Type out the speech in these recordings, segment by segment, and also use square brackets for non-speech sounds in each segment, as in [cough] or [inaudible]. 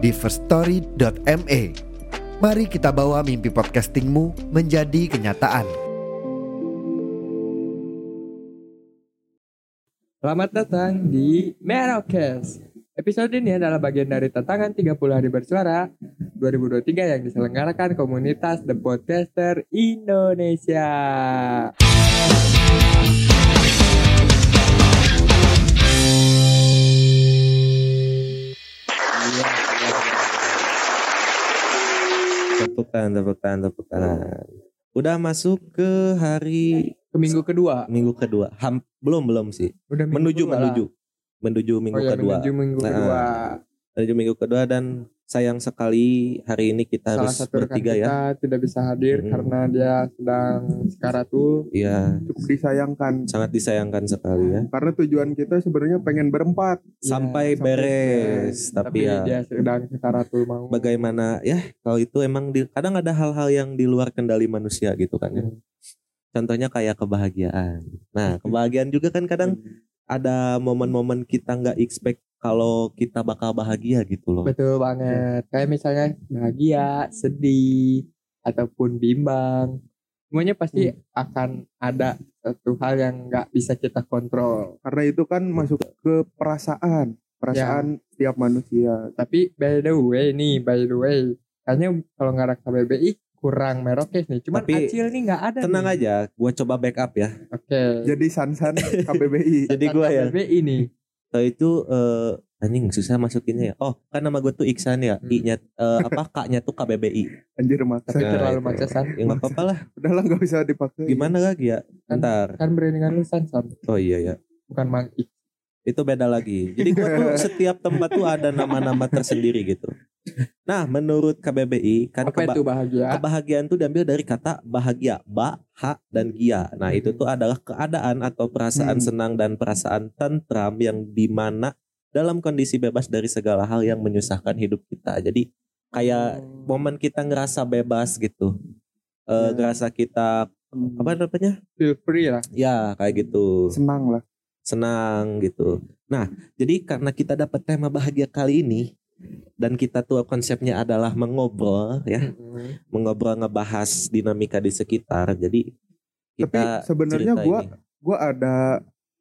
di firststory.me. Mari kita bawa mimpi podcastingmu menjadi kenyataan. Selamat datang di Merokes. Episode ini adalah bagian dari tantangan 30 hari bersuara 2023 yang diselenggarakan komunitas The Podcaster Indonesia. Tepuk tangan, tepuk tangan, tepuk tangan. Udah masuk ke hari Ke minggu kedua. minggu kedua. Ham, belum belum sih. Udah minggu Menuju kedua lah. menuju. Menuju Oh minggu ya, kedua. menuju minggu Nah, kedua. Menuju minggu kedua dan sayang sekali hari ini kita Salah harus satu bertiga kita ya. tidak bisa hadir Mm. karena dia sedang sekaratul. Iya, cukup disayangkan sangat disayangkan sekali ya. karena tujuan kita sebenarnya pengen berempat Sampai sampai beres, tapi, ya dia sedang sekaratul mau. bagaimana ya kalau itu emang di, kadang ada hal-hal yang di luar kendali manusia gitu kan ya. Hmm. Contohnya kayak kebahagiaan. Nah, kebahagiaan juga kan kadang ada momen-momen kita nggak expect kalau kita bakal bahagia gitu loh. Betul banget. Kayak misalnya bahagia, sedih, ataupun bimbang. Semuanya pasti akan ada satu hal yang nggak bisa kita kontrol. karena itu kan masuk ke perasaan perasaan setiap manusia Tapi by the way nih, by the way, kayaknya kalau nggak ada KBBI kurang merokes nih. Cuman Tapi Acil nih nggak ada. Tenang nih. aja, gua coba backup ya. Oke. jadi sansan [laughs] KBBI Jadi gua ya. KBBI nih. Eh, itu eh anjing susah masukinnya ya. Oh, kan nama gue tuh Iksan ya. Hmm. I-nya eh, apa [laughs] K-nya tuh KBBI. anjir maksa Tapi Nah, terlalu itu. maksa San. Ya nggak apa-apa lah. udahlah nggak bisa dipakai Gimana lagi ya? Ntar. Kan beriringan lu San, San. Oh iya ya. Bukan Mang Ik. Itu beda lagi. Jadi gua tuh [laughs] setiap tempat tuh ada nama-nama tersendiri gitu. Nah, menurut KBBI kan Apa keba- itu bahagia? kebahagiaan tuh diambil dari kata bahagia, ba, ha, dan gia. Nah, itu tuh adalah keadaan atau perasaan Hmm. senang dan perasaan tentram yang di mana dalam kondisi bebas dari segala hal yang menyusahkan hidup kita. Jadi kayak momen kita ngerasa bebas gitu. Eh Ya. ngerasa kita apa namanya? feel free lah. Ya, kayak gitu. senang lah Senang gitu. Nah, jadi karena kita dapat tema bahagia kali ini dan kita tuh konsepnya adalah mengobrol ya Mm-mm. mengobrol ngebahas dinamika di sekitar. Jadi tapi kita sebenarnya cerita gua ini. gua ada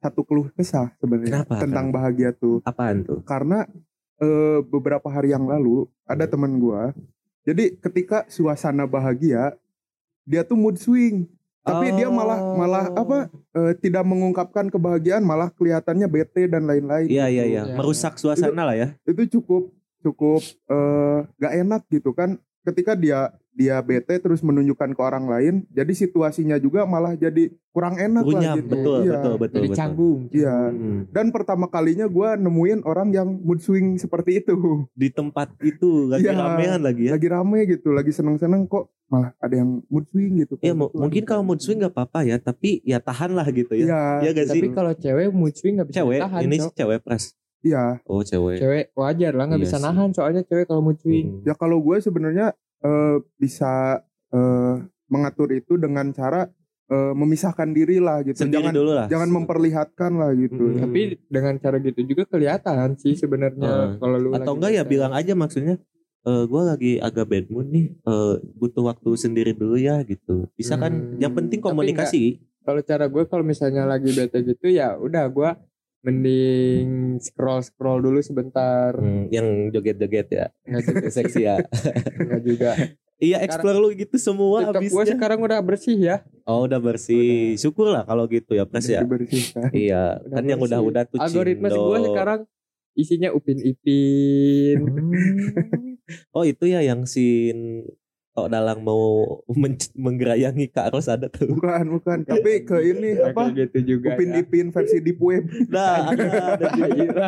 satu keluh kesah sebenarnya Kenapa? tentang bahagia tuh apaan tuh? karena eh, beberapa hari yang lalu ada Hmm. teman gua jadi ketika suasana bahagia dia tuh mood swing tapi dia malah malah Oh. apa eh, tidak mengungkapkan kebahagiaan malah kelihatannya bete dan lain-lain Iya iya gitu. iya, Ya. merusak suasana lah ya. itu cukup cukup eh, gak enak gitu kan ketika dia dia bete terus menunjukkan ke orang lain jadi situasinya juga malah jadi kurang enak Runyam, lah gitu betul, Iya. betul betul Jadi betul. canggung. Iya. Hmm. dan pertama kalinya gua nemuin orang yang mood swing seperti itu Di tempat itu lagi Iya. ramean lagi ya. lagi rame gitu lagi seneng-seneng kok malah ada yang mood swing gitu Ya kan. mu- mungkin kalau mood swing nggak apa-apa ya, tapi ya tahan lah gitu ya. Iya, Iya gak sih? Tapi kalau cewek mood swing gak bisa Cewek, tahan. ini Cok. sih cewek pres. Iya. Oh cewek. Cewek wajar lah nggak Iya bisa sih. nahan soalnya cewek kalau mood swing. Hmm. Ya kalau gue sebenarnya eh, bisa eh, mengatur itu dengan cara eh, memisahkan diri lah gitu. Sendiri jangan dulu lah. jangan memperlihatkan lah gitu. Hmm. Tapi dengan cara gitu juga kelihatan sih sebenarnya Heeh. kalau lu Atau enggak ya bilang aja maksudnya eh gue lagi agak bad mood nih eh, butuh waktu sendiri dulu ya gitu bisa kan Hmm, yang penting komunikasi Kalau cara gue kalau misalnya lagi bete gitu ya udah gue mending scroll scroll dulu sebentar. Hmm, yang joget-joget ya Nggak juga [laughs] sih, seksi ya nggak juga. iya explore lu gitu semua TikTok gue sekarang udah bersih ya. oh udah bersih syukur lah kalau gitu ya pres ya Dibersihkan. iya Udah kan yang bersih. udah-udah tuh Algoritma Cindo. gue sekarang isinya upin ipin. [laughs] oh itu ya yang scene Tok Dalang mau [laughs] men- menggerayangi Kak Ros ada tuh. Bukan, bukan. Tapi ke ini Ya, apa? gitu juga Upin ya. Ipin versi deep web. [laughs] Nah, ada [laughs] ada juga.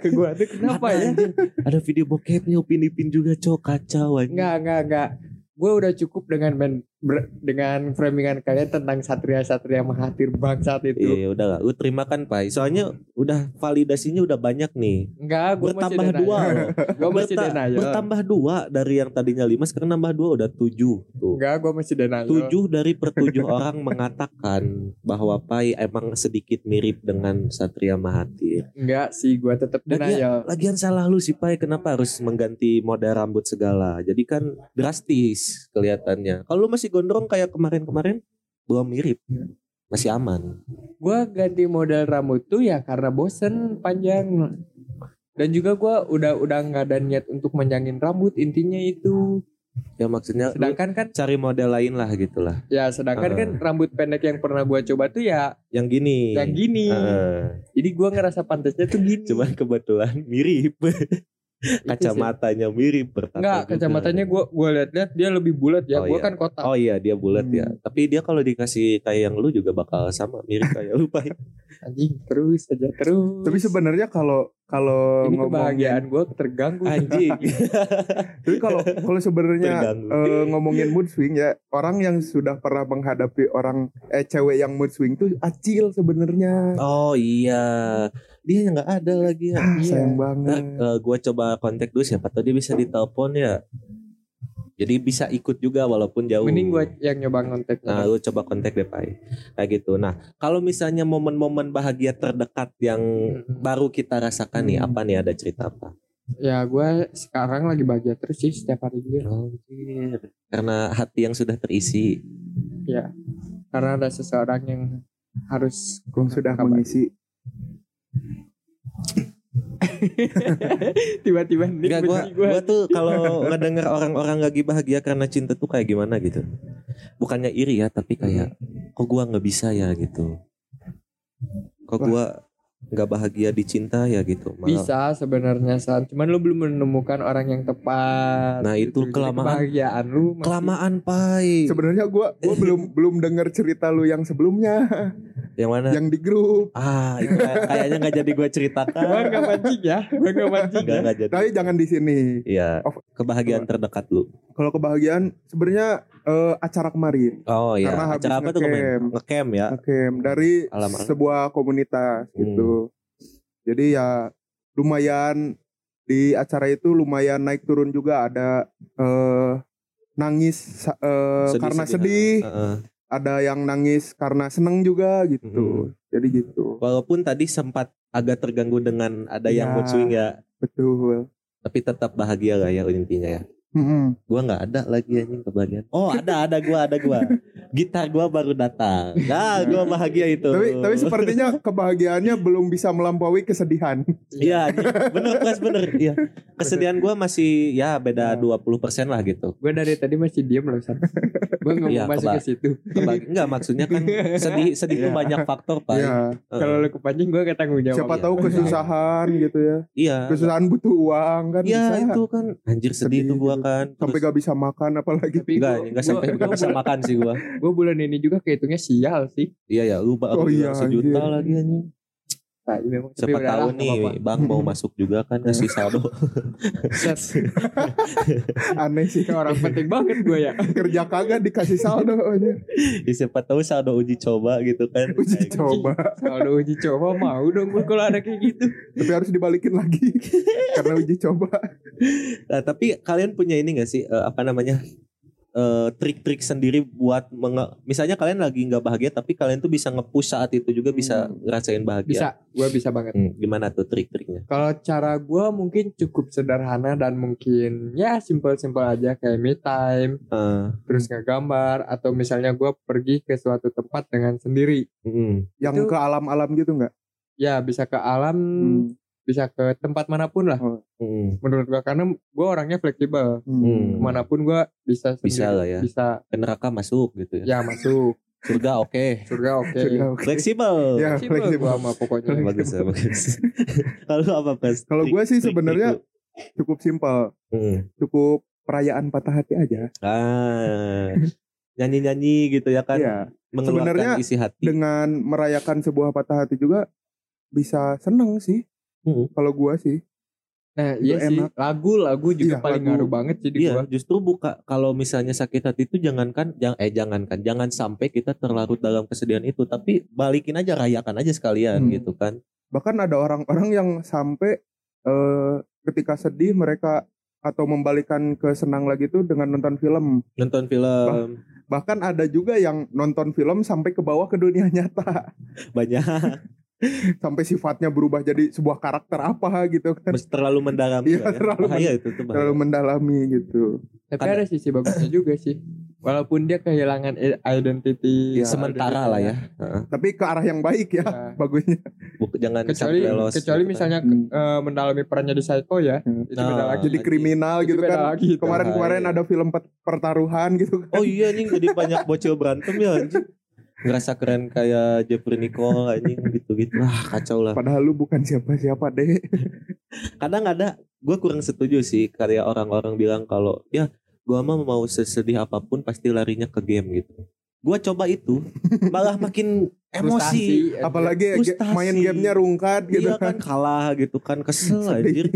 Ke gua tuh kenapa ya Anjing. Ada video bokepnya Upin Ipin juga cok kacau anjing. Enggak, enggak, enggak. Gue udah cukup dengan men, ber- dengan framingan kalian tentang satria-satria mahathir bangsat itu. Iya udah lah, lu terima kan Pai. Soalnya udah validasinya udah banyak nih. Enggak, gue masih Bertambah dua loh. [laughs] Gue masih Berta- denial. Bertambah dua dari yang tadinya lima sekarang nambah dua udah tujuh tuh. Enggak, gue masih denial. Tujuh dari per tujuh [laughs] orang mengatakan bahwa Pai emang sedikit mirip dengan Satria Mahathir. Enggak sih, gue tetap Lagian, denial. lagian salah lu sih Pai, kenapa harus mengganti model rambut segala? Jadi kan drastis kelihatannya. Kalau lu masih gondrong kayak kemarin-kemarin, belum mirip. Masih aman. Gue ganti model rambut tuh ya karena bosen panjang. Dan juga gue udah udah nggak ada niat untuk manjangin rambut intinya itu. Ya maksudnya Sedangkan kan cari model lain lah gitu lah. ya sedangkan Ah. kan rambut pendek yang pernah gue coba tuh ya Yang gini. yang gini. Ah, Jadi gue ngerasa pantasnya tuh gini. cuman kebetulan mirip. [laughs] Kacamatanya mirip bertato Enggak, juga. kacamatanya gue gua lihat-lihat dia lebih bulat ya. Oh, gue iya. kan kotak. Oh iya dia bulat ya. Hmm. Tapi dia kalau dikasih kayak yang lu juga bakal sama mirip kayak lu Pai. [laughs] Anjing terus aja terus. Tapi sebenarnya kalau kalau ini kebahagiaan gue terganggu. Anjing. [laughs] Tapi kalau kalau sebenarnya eh, ngomongin mood swing ya orang yang sudah pernah menghadapi orang eh cewek yang mood swing tuh acil sebenarnya. Oh iya. Dia nggak ada lagi ya. Ah, iya. sayang banget. eh, gua coba kontak dulu siapa tahu dia bisa ditelepon ya. Jadi bisa ikut juga walaupun jauh. Mending gue yang nyoba ngontek. Nah, lu coba kontak deh, Pai. Kayak gitu. Nah, kalau misalnya momen-momen bahagia terdekat yang Hmm. baru kita rasakan nih, Hmm. apa nih ada cerita apa? Ya gue sekarang lagi bahagia terus sih setiap hari juga. Anjir. Karena hati yang sudah terisi. Ya. Karena ada seseorang yang harus Gue sudah kabar. mengisi. [laughs] tiba-tiba nih Enggak gua gua. gua tuh kalau ngedenger orang-orang lagi bahagia karena cinta tuh kayak gimana gitu. Bukannya iri ya, tapi kayak kok gua nggak bisa ya gitu. Kok Wah. gua nggak bahagia dicinta ya gitu. Malah- bisa sebenarnya San cuman lu belum menemukan orang yang tepat Nah, itu Jadi kelamaan. kebahagiaan lu masih- Kelamaan, Pai. Sebenarnya gua gua [laughs] belum belum dengar cerita lu yang sebelumnya Yang mana? yang di grup. Ah, itu kayak- kayaknya nggak jadi gue gua ceritakan. nggak mancing ya gua nggak mancing Nggak ya jadi. Tapi jangan di sini. Iya. Kebahagiaan terdekat lu. Kalau kebahagiaan sebenarnya eh, acara kemarin. Oh iya. Karena habis Acara apa tuh kemarin? ngecamp. Ngecamp ya. Oke, dari Alamak. sebuah komunitas Hmm. gitu. Jadi ya lumayan di acara itu lumayan naik turun juga ada eh nangis sa- eh, karena sedih, Heeh. Ada yang nangis karena seneng juga gitu. Hmm. Jadi gitu. Walaupun tadi sempat agak terganggu dengan ada yang Ya. mood swing ya, Betul. tapi tetap bahagia lah ya intinya ya. Mm-mm. Gua nggak ada lagi anjing kebahagiaan. Oh ada ada gua ada gua. Gitar gua baru datang. Nah gua bahagia itu. Tapi tapi sepertinya kebahagiaannya belum bisa melampaui kesedihan. Iya bener Pras bener. Iya. Kesedihan gua masih ya beda Ya. 20% lah gitu. gua dari tadi masih diem loh San gua nggak Iya, masuk keba- ke situ Enggak maksudnya kan sedih sedih itu Iya. banyak faktor pak. Iya. Heeh. kalau lu kepancing gua gak tanggung jawab Siapa iya. tahu kesusahan gitu ya. Iya. Kesusahan butuh uang kan Iya itu kan anjir sedih, Sedih itu gua gitu. kan. Sampai Terus- gak bisa makan apalagi. tapi enggak gua, gua- sampai gua enggak bisa makan sih gua. gua bulan ini juga kehitungnya sial sih Iya ya, lu baru Oh iya, sejuta anjir. lagi anjing. Nah, ini memang- Siapa tahu nih apa-apa. Bang mau masuk juga kan ngasih saldo. [laughs] [laughs] Aneh sih. Kayak orang penting banget gua ya [laughs] Kerja kagak dikasih saldo aja. Ya, siapa tahu saldo uji coba gitu kan. Uji Kayak gitu. coba. kalau uji coba mau dong gua kalau ada kayak gitu Tapi harus dibalikin lagi. Karena uji coba. Nah, tapi kalian punya ini gak sih eh, apa namanya? Eh, trik-trik sendiri buat menge- misalnya kalian lagi nggak bahagia tapi kalian tuh bisa nge-push saat itu juga bisa ngerasain bahagia. bisa gua bisa banget Hmm, gimana tuh trik-triknya? Kalau cara gue mungkin cukup sederhana dan mungkin ya simpel-simpel aja kayak me time, Eh, terus ngegambar atau misalnya gue pergi ke suatu tempat dengan sendiri. mm, Yang Itu- ke alam-alam gitu nggak? Ya bisa ke alam, Hmm. Bisa ke tempat mana pun lah. mm, Menurut gue karena gue orangnya fleksibel, Hmm. mana pun gue bisa sendiri. Bisa lah ya. Bisa ke neraka masuk gitu ya. ya masuk Surga oke. surga oke. Sudah oke. Fleksibel. Ya, Fleksibel mah pokoknya. bagus ya bagus. [laughs] Kalau apa pas? Kalau gue sih sebenarnya cukup simpel. Hmm. Cukup perayaan patah hati aja. Ah, nyanyi-nyanyi gitu ya kan. Iya. Mengeluarkan Sebenarnya isi hati. Dengan merayakan sebuah patah hati juga bisa seneng sih. Mm. Kalau gua sih. Nah Itu iya sih enak. lagu-lagu juga Iya, paling lagu. ngaruh banget sih di Iya, gua. justru buka kalau misalnya sakit hati itu jangankan jang eh jangankan jangan sampai kita terlarut dalam kesedihan itu, tapi balikin aja rayakan aja sekalian Hmm. gitu kan. Bahkan ada orang-orang yang sampai eh, ketika sedih mereka atau membalikan ke senang lagi tuh dengan nonton film. Nonton film Bahkan ada juga yang nonton film sampai ke bawah ke dunia nyata. [laughs] banyak [laughs] Sampai sifatnya berubah jadi sebuah karakter apa gitu kan. Terlalu mendalami Iya, ya. terlalu bahaya itu tuh bahaya. Terlalu mendalami gitu. Tapi Ada- ada sisi bagusnya juga sih. Walaupun dia kehilangan identity Iya, sementara lah ya. Heeh. Tapi ke arah yang baik ya Ya. [laughs] bagusnya. Buk- jangan Kecuali kecuali gitu kan. misalnya Hmm. eh, mendalami perannya di Psycho ya. Hmm. Itu Nah, beda lagi. Jadi kriminal Itu gitu beda kan. lagi itu. Kemarin-kemarin Bahaya. ada film pertaruhan gitu kan. Oh iya nih jadi banyak bocil berantem ya anjing. Ngerasa keren kayak Jeffrey Nicole anjing gitu-gitu. Wah, kacau lah. Padahal lu bukan siapa-siapa deh. [laughs] kadang ada gue kurang setuju sih kayak orang-orang bilang kalau ya gue mah mau sesedih apa pun pasti larinya ke game gitu gue coba itu [laughs] malah makin emosi Frustasi, Apalagi ya, Frustasi. main gamenya rungkat gitu iya kan kalah gitu kan kesel anjir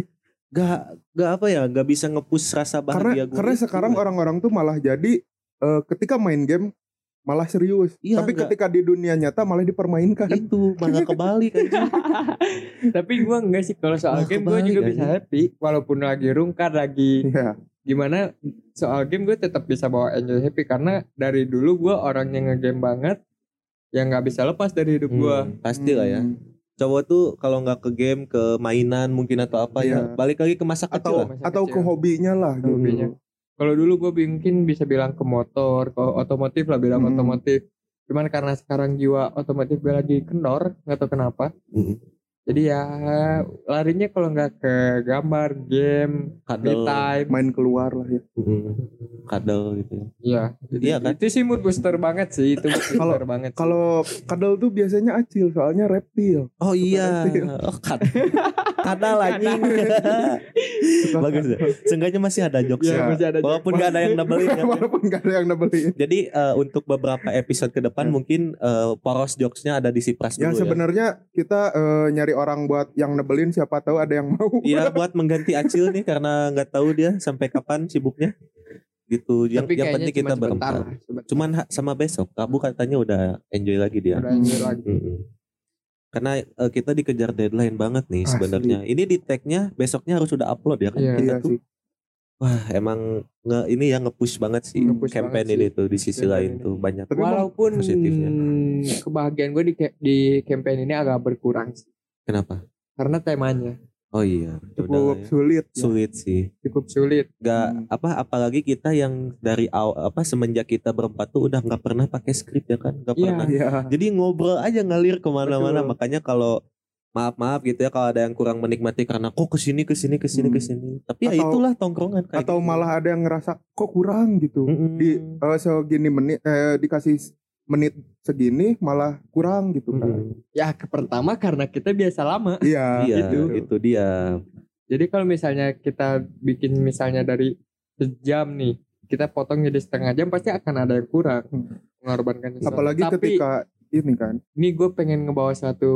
gak gak apa ya gak bisa ngepus rasa karena bahagia gue karena sekarang orang-orang tuh malah jadi eh, ketika main game malah serius. Iya, Tapi enggak. ketika di dunia nyata malah dipermainkan. itu malah kebalik anjir [laughs] Tapi gua enggak sih kalau soal Wah, game gua kebalik juga aja. bisa happy walaupun lagi rungkat lagi Iya. gimana soal game gue tetap bisa bawa enjoy happy karena dari dulu gua orang yang ngegame banget yang nggak bisa lepas dari hidup gua. Hmm, pasti lah ya Hmm. cowok tuh kalau nggak ke game ke mainan mungkin atau apa ya Iya. balik lagi ke masa kecil Atau lah Masa atau kecil. ke hobinya lah Ke gitu. hobinya. Kalau dulu gue mungkin bisa bilang ke motor, ke otomotif lah bilang Hmm. otomotif. Cuman karena sekarang jiwa otomotif gue lagi kendor, nggak tahu kenapa. Mm. Jadi ya larinya kalau nggak ke gambar, game, me kadal time. Main keluar lah ya. Kadal gitu Iya, jadi Iya kan? itu sih mood booster banget sih, itu Kalau- booster banget. Kalau kadal tuh biasanya acil soalnya reptil. Oh iya, reptil. oh kad kadal anjing. Bagus ya. Seenggaknya masih ada jokes Iya, ya. masih ada Walaupun gak ada yang nebelin kan. Walaupun gak ada yang nebelin. Jadi eh, untuk beberapa episode ke depan Ya. mungkin eh, poros jokesnya ada di Sipras Ya dulu ya. sebenarnya kita eh, nyari orang buat yang nebelin siapa tahu ada yang mau. Iya [laughs] buat mengganti Acil nih karena nggak tahu dia sampai kapan sibuknya. Gitu. Yang Tapi yang penting kita berempat. Cuman sama besok, Kabu katanya udah enjoy lagi dia. Udah enjoy lagi. Mm-mm. Karena eh, kita dikejar deadline banget nih sebenarnya. Ini di tag-nya besoknya harus udah upload ya kan. Iya. kita Iya tuh sih. wah emang nge ini ya nge-push banget sih Nge-push campaign banget ini sih. tuh di sisi Campaign lain ini. tuh banyak. Tapi Walaupun positifnya. kebahagiaan gue di di campaign ini agak berkurang sih. Kenapa? Karena temanya Oh iya, cukup udah ya. sulit. ya. sulit sih. cukup sulit. Gak Hmm. apa apalagi kita yang dari aw, apa semenjak kita berempat tuh udah nggak pernah pakai skrip ya kan, nggak Iya. pernah. Iya. Jadi ngobrol aja ngalir ke mana-mana. Makanya kalau maaf maaf gitu ya kalau ada yang kurang menikmati karena kok ke sini ke sini ke sini Hmm. ke sini. Tapi ya Atau- itulah tongkrongan kayak Atau gitu. malah ada yang ngerasa kok kurang gitu. Mm-mm. Di eh, segini menit eh, dikasih menit segini malah kurang gitu kan. Mm-mm. Ya ke pertama karena kita biasa lama. Iya, [laughs] Iya gitu. itu dia. Jadi kalau misalnya kita bikin misalnya dari sejam nih, kita potong jadi setengah jam pasti akan ada yang kurang Hmm. mengorbankan sesuatu. Apalagi Tapi ketika ini kan. ini gue pengen ngebawa suatu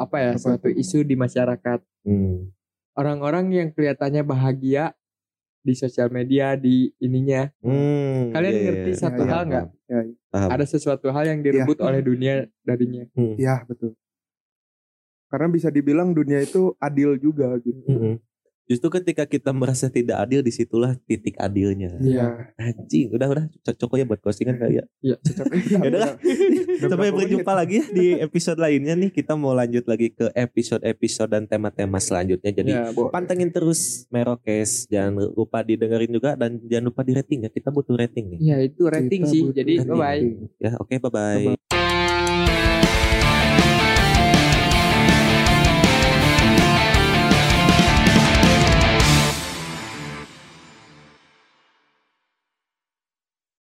apa ya, Apa suatu isu di masyarakat. Hmm. Orang-orang yang kelihatannya bahagia di sosial media di ininya, Hmm, Kalian iya, ngerti iya, satu iya, hal nggak? paham. Ya, Paham. ada sesuatu hal yang direbut oleh dunia darinya. Iya, betul. Karena bisa dibilang dunia itu adil juga gitu. Mm-mm. Justru ketika kita merasa tidak adil di situlah titik adilnya. Iya. Anjing, udah udah cocok ya buat postingan kali ya. Iya, cocok. [laughs] Ya udah Sampai berjumpa menit? lagi ya di episode lainnya nih. Kita mau lanjut lagi ke episode-episode dan tema-tema selanjutnya. Jadi Ya, pantengin terus Merokes. Jangan lupa didengerin juga dan jangan lupa di rating ya. Kita butuh rating nih. Ya itu rating Kita sih. Jadi rating. bye bye. Ya, oke bye-bye.